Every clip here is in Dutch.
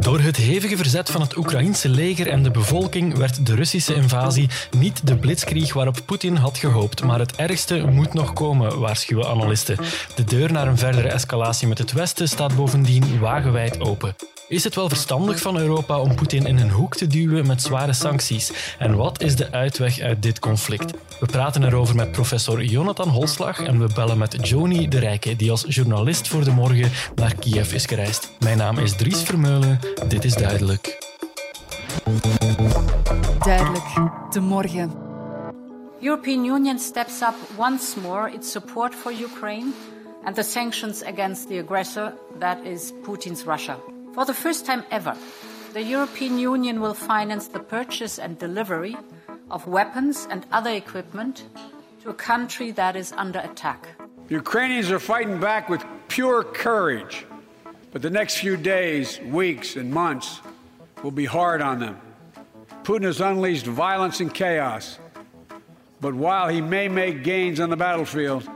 Door het hevige verzet van het Oekraïense leger en de bevolking werd de Russische invasie niet de blitzkrieg waarop Poetin had gehoopt, maar het ergste moet nog komen, waarschuwen analisten. De deur naar een verdere escalatie met het Westen staat bovendien wagenwijd open. Is het wel verstandig van Europa om Poetin in een hoek te duwen met zware sancties? En wat is de uitweg uit dit conflict? We praten erover met professor Jonathan Holslag en we bellen met Joni de Rijke, die als journalist voor de morgen naar Kiev is gereisd. Mijn naam is Dries Vermeulen, dit is duidelijk. Duidelijk, de morgen. European Union steps up once more its support for Ukraine and the sanctions against the aggressor that is Putin's Russia. For the first time ever, the European Union will finance the purchase and delivery of weapons and other equipment to a country that is under attack. Ukrainians are fighting back with pure courage, but the next few days, weeks, and months will be hard on them. Putin has unleashed violence and chaos, but while he may make gains on the battlefield,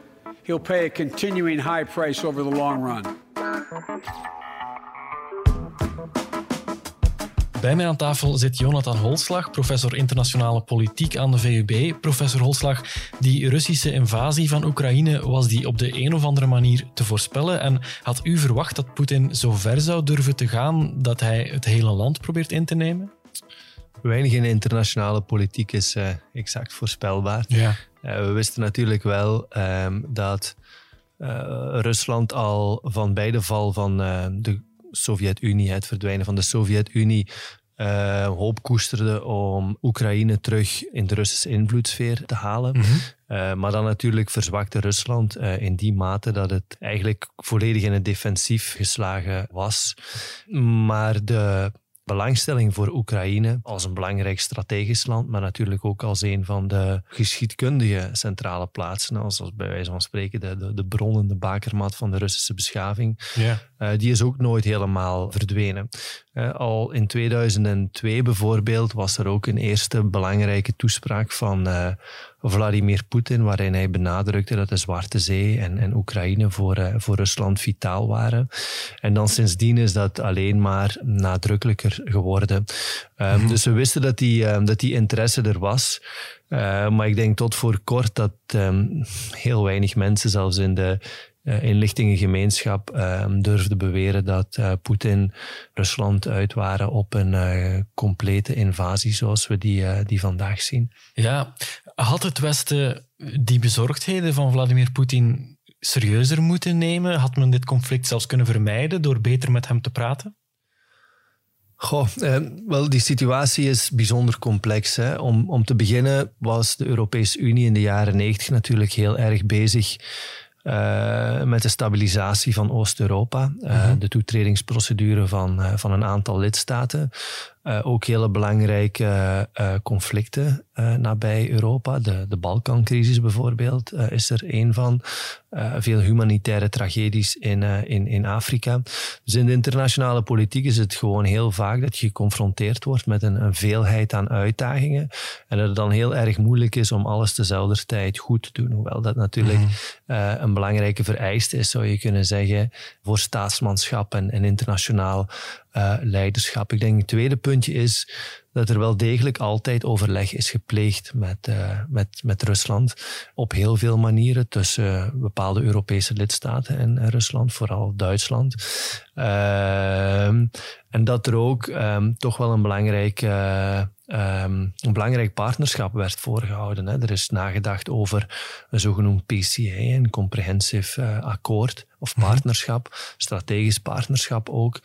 he'll pay a continuing high price over the long run. Bij mij aan tafel zit Jonathan Holslag, professor internationale politiek aan de VUB. Professor Holslag, die Russische invasie van Oekraïne, was die op de een of andere manier te voorspellen? En had u verwacht dat Poetin zo ver zou durven te gaan dat hij het hele land probeert in te nemen? Weinig in internationale politiek is uh, exact voorspelbaar. Ja. Uh, we wisten natuurlijk wel um, dat uh, Rusland al van bij de val van de Sovjet-Unie, het verdwijnen van de Sovjet-Unie, uh, hoop koesterde om Oekraïne terug in de Russische invloedssfeer te halen. Mhm. Uh, maar dan natuurlijk verzwakte Rusland uh, in die mate dat het eigenlijk volledig in het defensief geslagen was. Maar de belangstelling voor Oekraïne als een belangrijk strategisch land, maar natuurlijk ook als een van de geschiedkundige centrale plaatsen, als, als bij wijze van spreken de, de, de bronnen, de bakermat van de Russische beschaving, Ja. uh, die is ook nooit helemaal verdwenen. Uh, al in 2002 bijvoorbeeld was er ook een eerste belangrijke toespraak van uh, Vladimir Poetin, waarin hij benadrukte dat de Zwarte Zee en, en Oekraïne voor, uh, voor Rusland vitaal waren. En dan sindsdien is dat alleen maar nadrukkelijker geworden. Um, mm-hmm. Dus we wisten dat die, um, dat die interesse er was. Uh, maar ik denk tot voor kort dat um, heel weinig mensen, zelfs in de inlichtingengemeenschap, uh, durfde beweren dat uh, Poetin Rusland uit waren op een uh, complete invasie zoals we die, uh, die vandaag zien. Ja, had het Westen die bezorgdheden van Vladimir Poetin serieuzer moeten nemen? Had men dit conflict zelfs kunnen vermijden door beter met hem te praten? Goh, eh, wel, die situatie is bijzonder complex. Hè. Om, om te beginnen was de Europese Unie in de jaren 90 natuurlijk heel erg bezig uh, met de stabilisatie van Oost-Europa, uh, mm-hmm. de toetredingsprocedure van, uh, van een aantal lidstaten. Ook hele belangrijke conflicten nabij Europa. De, de Balkancrisis bijvoorbeeld is er een van. veel humanitaire tragedies in, in, in Afrika. Dus in de internationale politiek is het gewoon heel vaak dat je geconfronteerd wordt met een, een veelheid aan uitdagingen. En dat het dan heel erg moeilijk is om alles tezelfde tijd goed te doen. Hoewel dat natuurlijk mm-hmm. een belangrijke vereiste is, zou je kunnen zeggen, voor staatsmanschap en, en internationaal uh, leiderschap. Ik denk het tweede puntje is dat er wel degelijk altijd overleg is gepleegd met, uh, met, met Rusland op heel veel manieren tussen bepaalde Europese lidstaten en, en Rusland, vooral Duitsland. Uh, en dat er ook um, toch wel een belangrijk, uh, um, een belangrijk partnerschap werd voorgehouden. Hè. Er is nagedacht over een zogenoemd PCA, een comprehensive uh, akkoord of partnerschap, mm-hmm. strategisch partnerschap ook,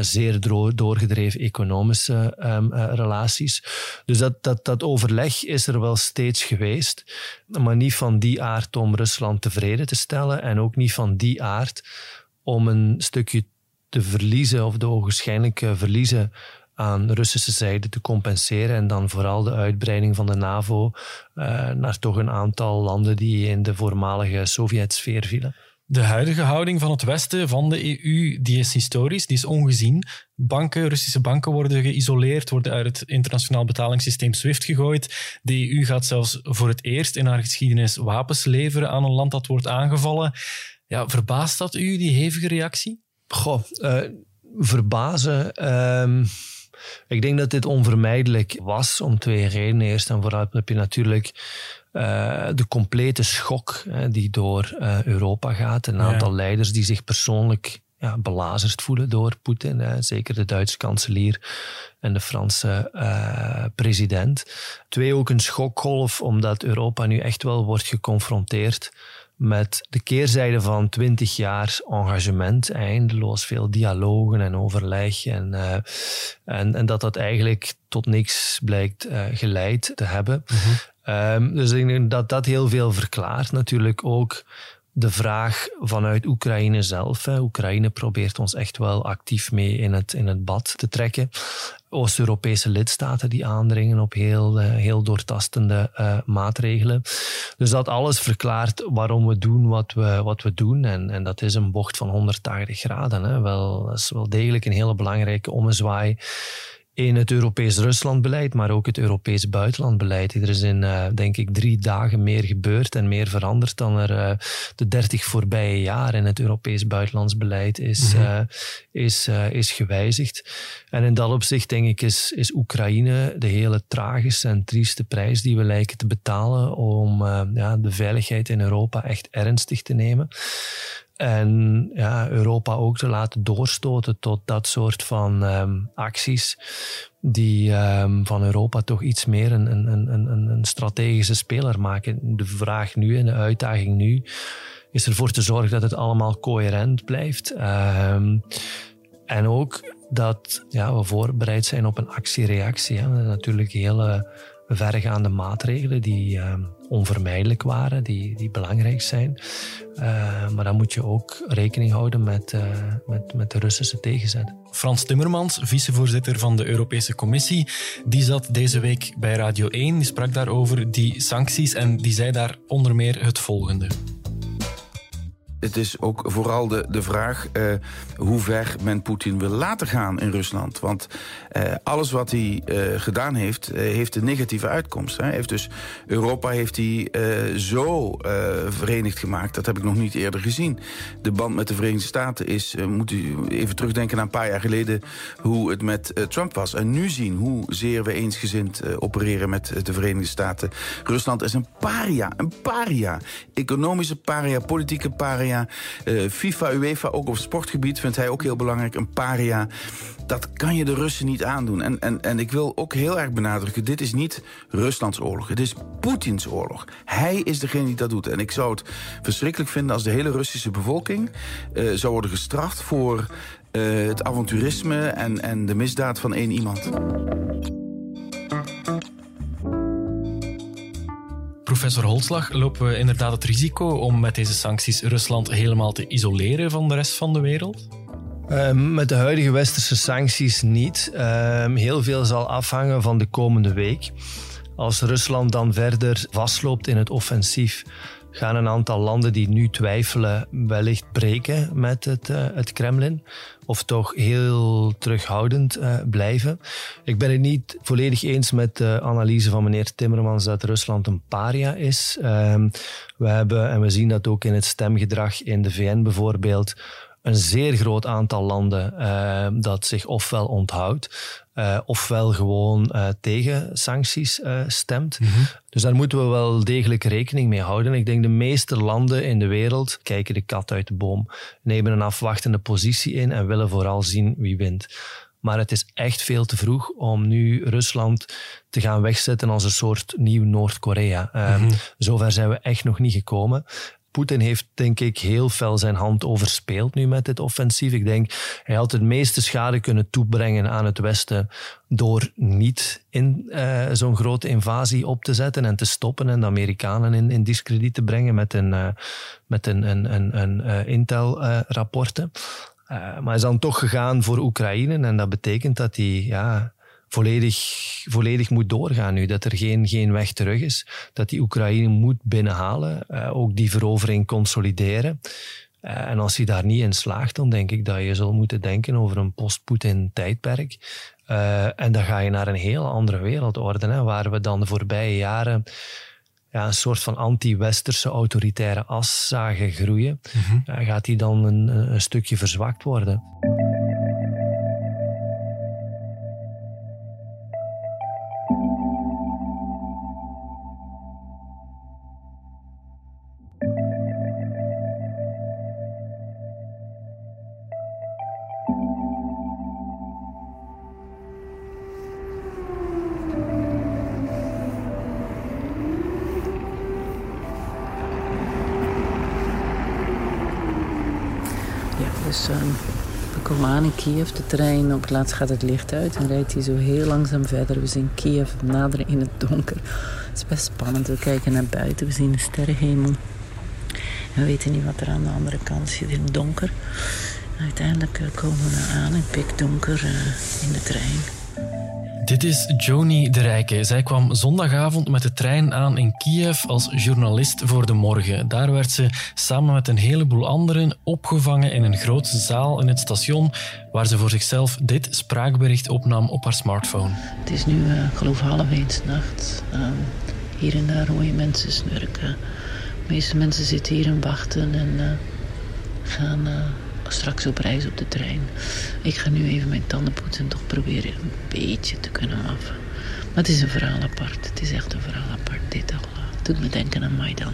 zeer doorgedreven economische um, relaties. Dus dat, dat, dat overleg is er wel steeds geweest, maar niet van die aard om Rusland tevreden te stellen en ook niet van die aard om een stukje te verliezen of de ogenschijnlijke verliezen aan Russische zijde te compenseren en dan vooral de uitbreiding van de NAVO uh, naar toch een aantal landen die in de voormalige Sovjet-sfeer vielen. De huidige houding van het Westen, van de EU, die is historisch, die is ongezien. Banken, Russische banken worden geïsoleerd, worden uit het internationaal betalingssysteem SWIFT gegooid. De EU gaat zelfs voor het eerst in haar geschiedenis wapens leveren aan een land dat wordt aangevallen. Ja, verbaast dat u, die hevige reactie? Goh, uh, verbazen. Uh, ik denk dat dit onvermijdelijk was om twee redenen. Eerst en vooral heb je natuurlijk uh, de complete schok die door uh, Europa gaat. Een aantal leiders die zich persoonlijk ja, belazerd voelen door Poetin. Zeker de Duitse kanselier en de Franse uh, president. Twee, ook een schokgolf, omdat Europa nu echt wel wordt geconfronteerd met de keerzijde van twintig jaar engagement, eindeloos veel dialogen en overleg en, uh, en, en, dat dat eigenlijk tot niks blijkt uh, geleid te hebben. Mm -hmm. um, dus ik denk dat dat heel veel verklaart. Natuurlijk ook de vraag vanuit Oekraïne zelf. Hè. Oekraïne probeert ons echt wel actief mee in het, in het bad te trekken. Oost-Europese lidstaten die aandringen op heel, uh, heel doortastende uh, maatregelen. Dus dat alles verklaart waarom we doen wat we, wat we doen. En, en dat is een bocht van 180 graden. Hè. Wel, dat is wel degelijk een hele belangrijke ommezwaai in het Europees Ruslandbeleid, maar ook het Europees buitenlandbeleid. Er is in, uh, denk ik, drie dagen meer gebeurd en meer veranderd dan er uh, de dertig voorbije jaar in het Europees buitenlandsbeleid is, mm -hmm. uh, is, is gewijzigd. En in dat opzicht, denk ik, is, is Oekraïne de hele tragische en trieste prijs die we lijken te betalen om ja, de veiligheid in Europa echt ernstig te nemen. En ja, Europa ook te laten doorstoten tot dat soort van um, acties die um, van Europa toch iets meer een, een, een, een, strategische speler maken. De vraag nu en de uitdaging nu is ervoor te zorgen dat het allemaal coherent blijft. Um, en ook dat ja, we voorbereid zijn op een actie-reactie. Natuurlijk hele verregaande maatregelen die uh, onvermijdelijk waren, die, die belangrijk zijn. Uh, maar dan moet je ook rekening houden met, uh, met, met de Russische tegenzet. Frans Timmermans, vicevoorzitter van de Europese Commissie, die zat deze week bij Radio 1, die sprak daarover die sancties en die zei daar onder meer het volgende het is ook vooral de, de vraag uh, hoe ver men Poetin wil laten gaan in Rusland. Want uh, alles wat hij uh, gedaan heeft, heeft een negatieve uitkomst. Hè. Heeft dus, Europa heeft hij zo verenigd gemaakt, dat heb ik nog niet eerder gezien. De band met de Verenigde Staten is, moet u even terugdenken aan een paar jaar geleden, hoe het met Trump was. En nu zien hoe zeer we eensgezind opereren met de Verenigde Staten. Rusland is een paria, een paria. Economische paria, politieke paria paria. Uh, FIFA, UEFA, ook op sportgebied vindt hij ook heel belangrijk. Een paria. Dat kan je de Russen niet aandoen. En, en, en ik wil ook heel erg benadrukken: dit is niet Ruslands oorlog. Het is Poetins oorlog. Hij is degene die dat doet. En ik zou het verschrikkelijk vinden als de hele Russische bevolking uh, zou worden gestraft voor uh, het avonturisme en, en de misdaad van één iemand. Professor Holslag, lopen we inderdaad het risico om met deze sancties Rusland helemaal te isoleren van de rest van de wereld? Uh, met de huidige westerse sancties niet. Uh, heel veel zal afhangen van de komende week. Als Rusland dan verder vastloopt in het offensief, gaan een aantal landen die nu twijfelen wellicht breken met het, uh, het Kremlin. Of toch heel terughoudend uh, blijven. Ik ben het niet volledig eens met de analyse van meneer Timmermans dat Rusland een paria is. Uh, we hebben, en we zien dat ook in het stemgedrag in de VN bijvoorbeeld, een zeer groot aantal landen uh, dat zich ofwel onthoudt, uh, ofwel gewoon uh, tegen sancties stemt. Mm -hmm. Dus daar moeten we wel degelijk rekening mee houden. Ik denk de meeste landen in de wereld kijken de kat uit de boom, nemen een afwachtende positie in en willen vooral zien wie wint. Maar het is echt veel te vroeg om nu Rusland te gaan wegzetten als een soort nieuw Noord-Korea. Mm -hmm. um, zover zijn we echt nog niet gekomen. Poetin heeft, denk ik, heel fel zijn hand overspeeld nu met dit offensief. Ik denk, hij had het meeste schade kunnen toebrengen aan het Westen door niet in uh, zo'n grote invasie op te zetten en te stoppen en de Amerikanen in, in discrediet te brengen met een, uh, met een, een, een, uh, Intel-rapporten. maar hij is dan toch gegaan voor Oekraïne en dat betekent dat hij ja, volledig, volledig moet doorgaan nu. Dat er geen, geen weg terug is. Dat die Oekraïne moet binnenhalen. Uh, ook die verovering consolideren. Eh, en als hij daar niet in slaagt, dan denk ik dat je zal moeten denken over een post-Poetin-tijdperk. Uh, en dan ga je naar een heel andere wereldorde, hè, waar we dan de voorbije jaren ja, een soort van anti-westerse autoritaire as zagen groeien. Mm gaat die dan een, een stukje verzwakt worden. Dus we komen aan in Kiev. De trein, op het laatst gaat het licht uit en rijdt hij zo heel langzaam verder. We zien Kiev naderen in het donker. Het is best spannend. We kijken naar buiten, we zien de sterrenhemel. En we weten niet wat er aan de andere kant zit in het donker. uiteindelijk eh, komen we aan in pikdonker uh, in de trein. Dit is Joni de Rijke. Zij kwam zondagavond met de trein aan in Kiev als journalist voor de morgen. Daar werd ze samen met een heleboel anderen opgevangen in een grote zaal in het station, waar ze voor zichzelf dit spraakbericht opnam op haar smartphone. Het is nu, uh, geloof, half één nacht. Ehm, hier en daar hoor je mensen snurken. De meeste mensen zitten hier en wachten en uh, gaan uh, straks op reis op de trein. Ik ga nu even mijn tanden poetsen en toch proberen een beetje te kunnen affen. Maar het is een verhaal apart. Het is echt een verhaal apart. Dit al. Het doet me denken aan Maidan.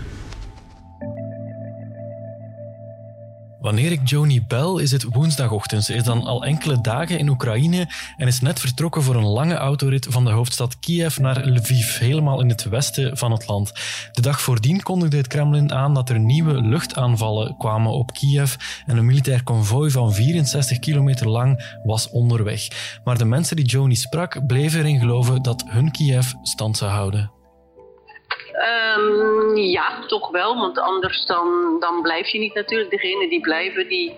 Wanneer ik Joni bel, is het woensdagochtend. Ze is dan al enkele dagen in Oekraïne en is net vertrokken voor een lange autorit van de hoofdstad Kiev naar Lviv, helemaal in het westen van het land. De dag voordien kondigde het Kremlin aan dat er nieuwe luchtaanvallen kwamen op Kiev en een militair konvooi van 64 kilometer lang was onderweg. Maar de mensen die Joni sprak bleven erin geloven dat hun Kiev stand zou houden. Um, ja, toch wel. Want anders dan, dan blijf je niet natuurlijk. Degenen die blijven, die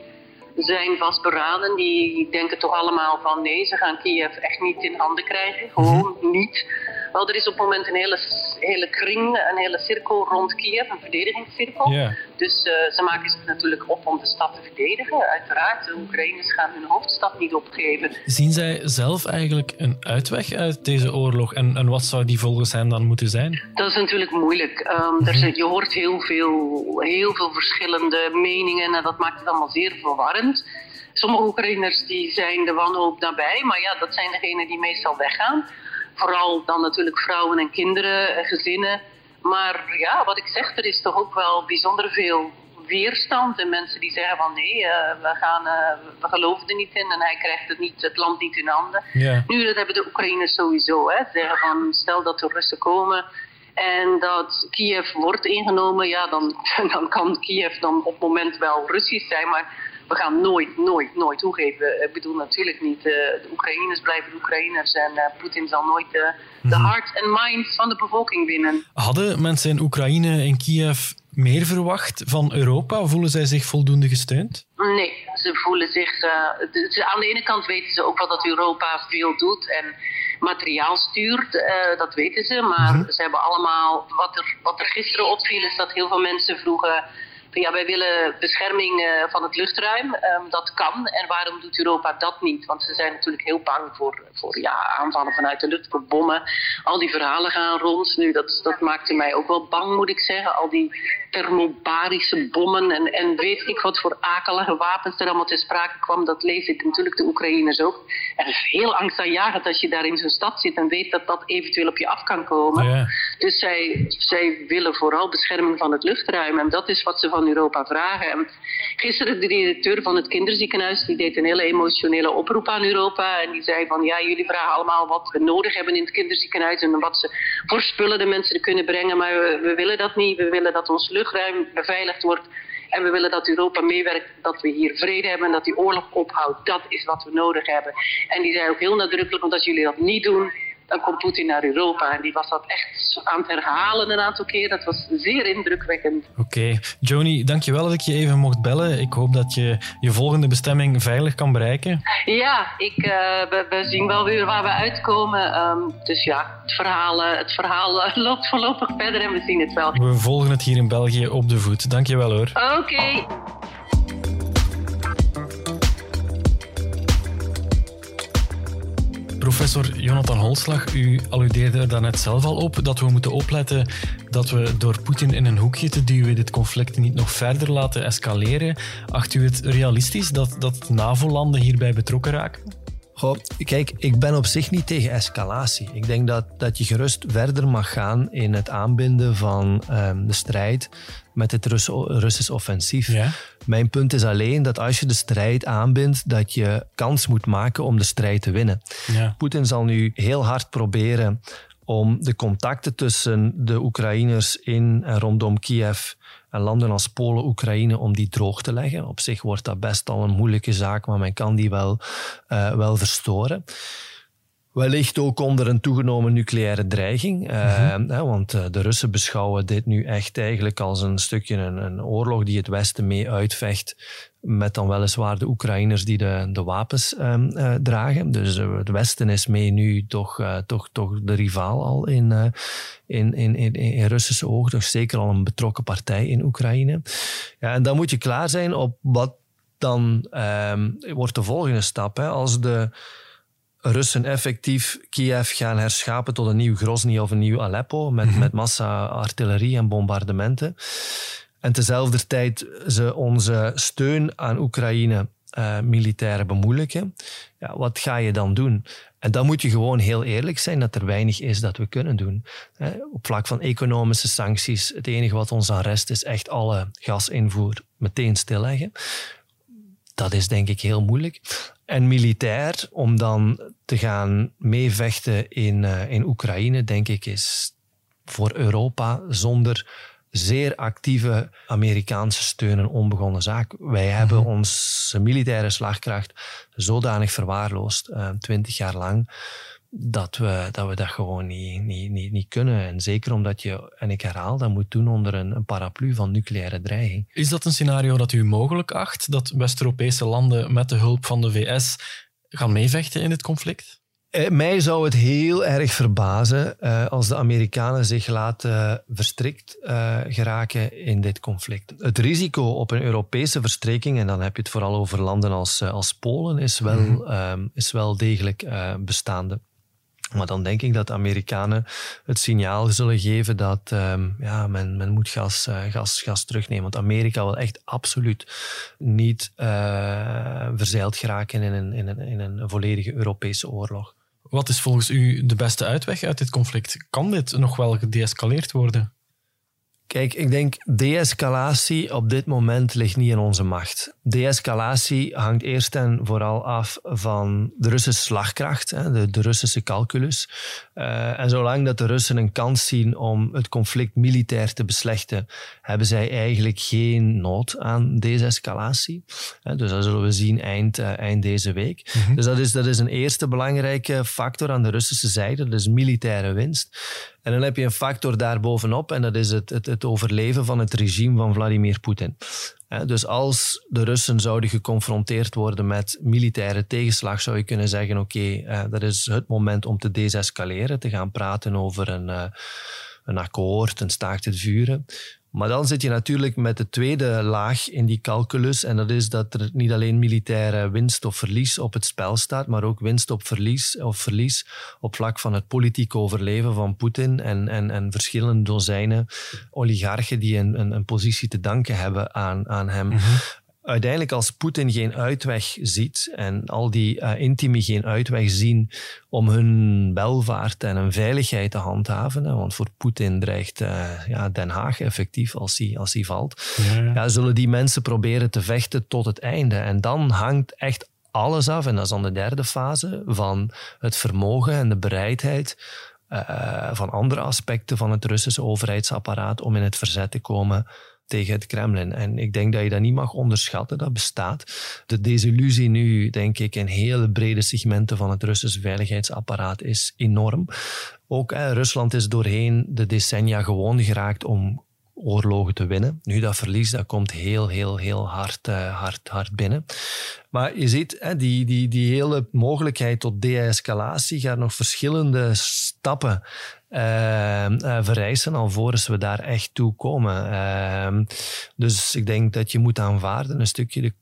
zijn vastberaden. Die denken toch allemaal van nee, ze gaan Kiev echt niet in handen krijgen. Gewoon mhm. niet. Wel, er is op het moment een hele, hele kring, een hele cirkel rond Kiev, een verdedigingscirkel. Dus uh, ze maken zich natuurlijk op om de stad te verdedigen. Uiteraard, de Oekraïners gaan hun hoofdstad niet opgeven. Zien zij zelf eigenlijk een uitweg uit deze oorlog? En, en wat zou die volgens hen dan moeten zijn? Dat is natuurlijk moeilijk. Um, er, je hoort heel veel, heel veel verschillende meningen en dat maakt het allemaal zeer verwarrend. Sommige Oekraïners die zijn de wanhoop nabij, maar ja, dat zijn degenen die meestal weggaan. Vooral dan natuurlijk vrouwen en kinderen, eh, gezinnen. Maar ja, wat ik zeg, er is toch ook wel bijzonder veel weerstand en mensen die zeggen van nee, uh, we, gaan, uh, we geloven er niet in en hij krijgt het, niet, het land niet in handen. Nu, dat hebben de Oekraïners sowieso. Hè. Ze zeggen van stel dat de Russen komen en dat Kiev wordt ingenomen, ja, dan, dan kan Kiev dan op het moment wel Russisch zijn, maar we gaan nooit, nooit, nooit toegeven. Ik bedoel natuurlijk niet, uh, de Oekraïners blijven Oekraïners en uh, Poetin zal nooit uh, de mhm. heart en mind van de bevolking winnen. Hadden mensen in Oekraïne en Kiev meer verwacht van Europa? Voelen zij zich voldoende gesteund? Nee, ze voelen zich. aan de ene kant weten ze ook wel dat Europa veel doet en materiaal stuurt, dat weten ze. Maar mhm. ze hebben allemaal. Wat er, wat er gisteren opviel, is dat heel veel mensen vroegen ja, wij willen bescherming uh, van het luchtruim. Um, dat kan. En waarom doet Europa dat niet? Want ze zijn natuurlijk heel bang voor, voor ja, aanvallen vanuit de lucht, voor bommen. Al die verhalen gaan rond. Nu, dat, dat maakte mij ook wel bang, moet ik zeggen. Al die thermobarische bommen en, en weet ik wat voor akelige wapens er allemaal te sprake kwam. Dat lees ik natuurlijk de Oekraïners ook. Er is heel angstaanjagend als je daar in zo'n stad zit en weet dat dat eventueel op je af kan komen. Ja. Dus zij, zij willen vooral bescherming van het luchtruim. En dat is wat ze van Europa vragen. En gisteren de directeur van het kinderziekenhuis die deed een hele emotionele oproep aan Europa. En die zei van ja, jullie vragen allemaal wat we nodig hebben in het kinderziekenhuis en wat ze voor spullen de mensen kunnen brengen. Maar we, we willen dat niet. We willen dat ons luchtruim beveiligd wordt. En we willen dat Europa meewerkt, dat we hier vrede hebben en dat die oorlog ophoudt. Dat is wat we nodig hebben. En die zei ook heel nadrukkelijk, want als jullie dat niet doen, dan komt Poetin naar Europa. En die was dat echt aan het herhalen een aantal keer. Dat was zeer indrukwekkend. Oké. Okay. Joni, dankjewel dat ik je even mocht bellen. Ik hoop dat je je volgende bestemming veilig kan bereiken. Ja, ik, uh, we, zien wel weer waar we uitkomen. Um, dus ja, het verhaal, uh, het verhaal uh, loopt voorlopig verder en we zien het wel. We volgen het hier in België op de voet. Dankjewel hoor. Oké. Okay. Professor Jonathan Holslag, u alludeerde er daarnet zelf al op dat we moeten opletten dat we door Poetin in een hoekje te duwen dit conflict niet nog verder laten escaleren. Acht u het realistisch dat, dat NAVO-landen hierbij betrokken raken? Kijk, ik ben op zich niet tegen escalatie. Ik denk dat, dat je gerust verder mag gaan in het aanbinden van um, de strijd met het Russ Russisch offensief. Ja? Mijn punt is alleen dat als je de strijd aanbindt, dat je kans moet maken om de strijd te winnen. Ja. Poetin zal nu heel hard proberen om de contacten tussen de Oekraïners in en rondom Kiev en landen als Polen, Oekraïne, om die droog te leggen. Op zich wordt dat best al een moeilijke zaak, maar men kan die wel, uh, wel verstoren. Wellicht ook onder een toegenomen nucleaire dreiging. Uh, mm -hmm. want uh, de Russen beschouwen dit nu echt eigenlijk als een stukje een, een, oorlog die het Westen mee uitvecht. Met dan weliswaar de Oekraïners die de, de wapens um, uh, dragen. Dus het Westen is mee nu toch, toch, toch de rivaal al in, in, in, in, in Russische ogen. Toch zeker al een betrokken partij in Oekraïne. Ja, en dan moet je klaar zijn op wat dan um, wordt de volgende stap. Hè. Als de Russen effectief Kiev gaan herschapen tot een nieuw Grozny of een nieuw Aleppo met, mm met massa-artillerie en bombardementen. En tezelfde tijd ze onze steun aan Oekraïne uh, militair bemoeilijken. Ja, wat ga je dan doen? En dan moet je gewoon heel eerlijk zijn dat er weinig is dat we kunnen doen. Op vlak van economische sancties, het enige wat ons aan rest is echt alle gasinvoer meteen stilleggen. Dat is denk ik heel moeilijk. En militair, om dan te gaan meevechten in, uh, in Oekraïne, denk ik, is voor Europa zonder zeer actieve Amerikaanse steun een onbegonnen zaak. Wij hebben mhm. onze militaire slagkracht zodanig verwaarloosd, uh, twintig jaar lang, dat we, dat we dat gewoon niet, niet, niet, niet kunnen. En zeker omdat je, en ik herhaal, dat moet doen onder een, een paraplu van nucleaire dreiging. Is dat een scenario dat u mogelijk acht, dat West-Europese landen met de hulp van de VS gaan meevechten in dit conflict? Eh, mij zou het heel erg verbazen uh, als de Amerikanen zich laten verstrikt uh, geraken in dit conflict. Het risico op een Europese verstreking, en dan heb je het vooral over landen als, als Polen, is wel, mm -hmm. is wel degelijk bestaande. Maar dan denk ik dat de Amerikanen het signaal zullen geven dat um, ja, men, men moet gas, uh, gas, gas terugnemen. Want Amerika wil echt absoluut niet uh, verzeild geraken in een, in, een, in een volledige Europese oorlog. Wat is volgens u de beste uitweg uit dit conflict? Kan dit nog wel gedeescaleerd worden? Kijk, ik denk de-escalatie op dit moment ligt niet in onze macht. De-escalatie hangt eerst en vooral af van de Russische slagkracht, de, de Russische calculus. Uh, en zolang dat de Russen een kans zien om het conflict militair te beslechten, hebben zij eigenlijk geen nood aan desescalatie. Uh, dus dat zullen we zien eind, uh, eind deze week. Mm -hmm. Dus dat is, dat is een eerste belangrijke factor aan de Russische zijde, dat is militaire winst. En dan heb je een factor daarbovenop en dat is het, het, het overleven van het regime van Vladimir Poetin. Dus als de Russen zouden geconfronteerd worden met militaire tegenslag, zou je kunnen zeggen: oké, okay, dat is het moment om te desescaleren, te gaan praten over een, een akkoord, een staakt het vuren. Maar dan zit je natuurlijk met de tweede laag in die calculus. En dat is dat er niet alleen militaire winst of verlies op het spel staat, maar ook winst op verlies of verlies op vlak van het politiek overleven van Poetin en, en, en verschillende dozijnen oligarchen die een, een, positie te danken hebben aan, aan hem. -hmm uiteindelijk als Poetin geen uitweg ziet en al die uh, intimi geen uitweg zien om hun welvaart en hun veiligheid te handhaven, hè, want voor Poetin dreigt uh, ja, Den Haag effectief als hij, als hij valt, ja, ja. Ja, zullen die mensen proberen te vechten tot het einde. En dan hangt echt alles af, en dat is dan de derde fase, van het vermogen en de bereidheid uh, van andere aspecten van het Russische overheidsapparaat om in het verzet te komen tegen het Kremlin. En ik denk dat je dat niet mag onderschatten, dat bestaat. De desillusie nu, denk ik, in hele brede segmenten van het Russische veiligheidsapparaat is enorm. Ook Rusland is doorheen de decennia gewoon geraakt om oorlogen te winnen. Nu, dat verlies dat komt heel, heel, heel hard, uh, hard, hard binnen. Maar je ziet, hè, die, die, die hele mogelijkheid tot de-escalatie gaat nog verschillende stappen uh, uh, vereisen alvorens we daar echt toe komen. Uh, dus ik denk dat je moet aanvaarden een stukje de,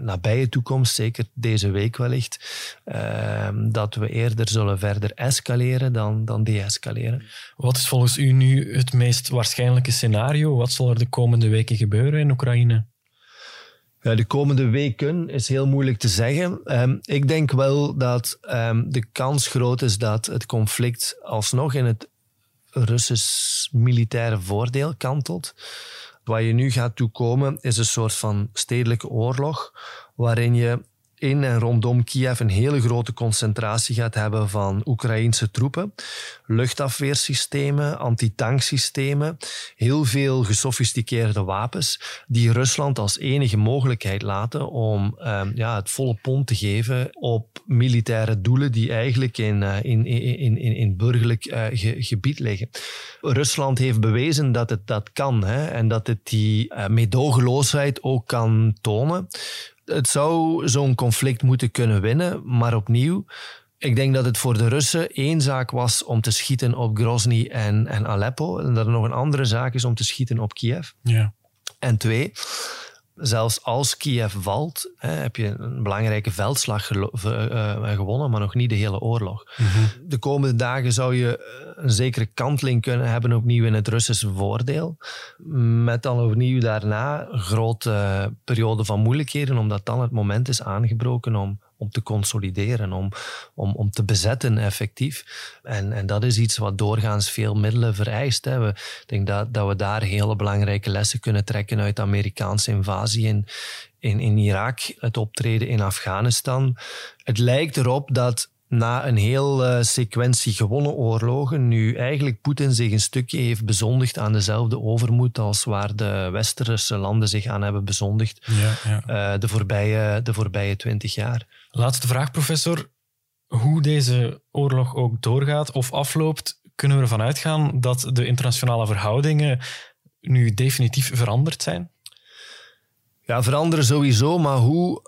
nabije toekomst, zeker deze week wellicht, ehm, dat we eerder zullen verder escaleren dan, dan deescaleren. Wat is volgens u nu het meest waarschijnlijke scenario? Wat zal er de komende weken gebeuren in Oekraïne? Ja, de komende weken is heel moeilijk te zeggen. Ehm, ik denk wel dat ehm, de kans groot is dat het conflict alsnog in het Russisch militaire voordeel kantelt. Wat je nu gaat toekomen is een soort van stedelijke oorlog, waarin je in en rondom Kiev een hele grote concentratie gaat hebben van Oekraïnse troepen. Luchtafweersystemen, antitanksystemen, heel veel gesofisticeerde wapens die Rusland als enige mogelijkheid laten om um, ja, het volle pond te geven op militaire doelen die eigenlijk in, uh, in, in, in, in burgerlijk ge, gebied liggen. Rusland heeft bewezen dat het dat kan hè, en dat het die uh, meedogenloosheid ook kan tonen het zou zo'n conflict moeten kunnen winnen, maar opnieuw, ik denk dat het voor de Russen één zaak was om te schieten op Grozny en, en Aleppo, en dat er nog een andere zaak is om te schieten op Kiev. Ja. En twee, zelfs als Kiev valt, hè, heb je een belangrijke veldslag uh, gewonnen, maar nog niet de hele oorlog. Mhm. De komende dagen zou je een zekere kanteling kunnen hebben opnieuw in het Russische voordeel. Met dan opnieuw daarna een grote periode van moeilijkheden, omdat dan het moment is aangebroken om om te consolideren, om, om, om te bezetten effectief. En, en dat is iets wat doorgaans veel middelen vereist. Hè. We, ik denk dat, dat we daar hele belangrijke lessen kunnen trekken uit de Amerikaanse invasie in, in, in Irak, het optreden in Afghanistan. Het lijkt erop dat na een heel uh, sequentie gewonnen oorlogen, nu eigenlijk Poetin zich een stukje heeft bezondigd aan dezelfde overmoed als waar de westerse landen zich aan hebben bezondigd ja, ja. Uh, de, voorbije, de voorbije twintig jaar. Laatste vraag, professor. Hoe deze oorlog ook doorgaat of afloopt, kunnen we ervan uitgaan dat de internationale verhoudingen nu definitief veranderd zijn? Ja, veranderen sowieso, maar hoe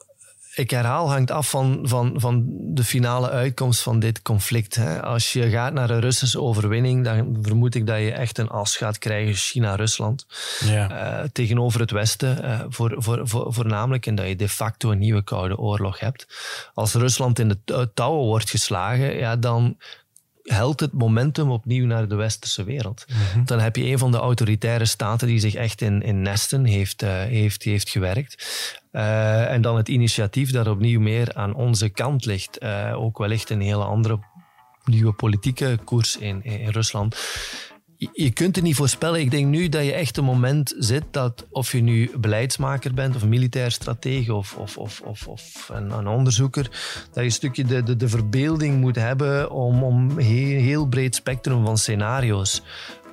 ik herhaal, hangt af van, van, van de finale uitkomst van dit conflict. Hè. Als je gaat naar een Russische overwinning, dan vermoed ik dat je echt een as gaat krijgen China-Rusland. Ja. Uh, tegenover het Westen, uh, voor, voor, voor, voornamelijk. En dat je de facto een nieuwe Koude Oorlog hebt. Als Rusland in de touwen wordt geslagen, ja, dan helt het momentum opnieuw naar de westerse wereld. Mm -hmm. Dan heb je een van de autoritaire staten die zich echt in, in nesten heeft, uh, heeft, heeft gewerkt. Uh, en dan het initiatief dat opnieuw meer aan onze kant ligt. Uh, ook wellicht een hele andere nieuwe politieke koers in, in Rusland je kunt het niet voorspellen. Ik denk nu dat je echt een moment zit dat of je nu beleidsmaker bent of militair stratege of, of, of, of, of een, een, onderzoeker, dat je een stukje de, de, de verbeelding moet hebben om, om heel, heel breed spectrum van scenario's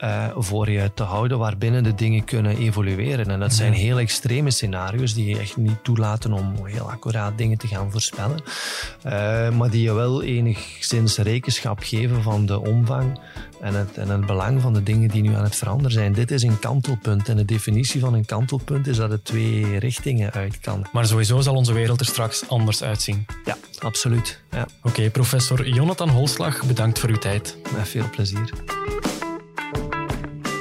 uh, voor je te houden waarbinnen de dingen kunnen evolueren. En dat zijn heel extreme scenario's die je echt niet toelaten om heel accuraat dingen te gaan voorspellen. Uh, maar die je wel enigszins rekenschap geven van de omvang en het, en het belang van de dingen die nu aan het veranderen zijn. Dit is een kantelpunt. En de definitie van een kantelpunt is dat het twee richtingen uit kan. Maar sowieso zal onze wereld er straks anders uitzien. Ja, absoluut. Ja. Oké, okay, professor Jonathan Holslag, bedankt voor uw tijd. Met veel plezier.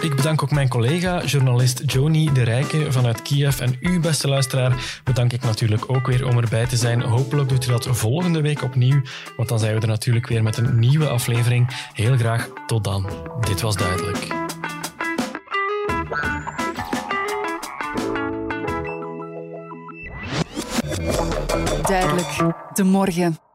Ik bedank ook mijn collega, journalist Joni de Rijke vanuit Kiev. En u, beste luisteraar, bedank ik natuurlijk ook weer om erbij te zijn. Hopelijk doet u dat volgende week opnieuw, want dan zijn we er natuurlijk weer met een nieuwe aflevering. Heel graag tot dan. Dit was duidelijk. Duidelijk. De morgen.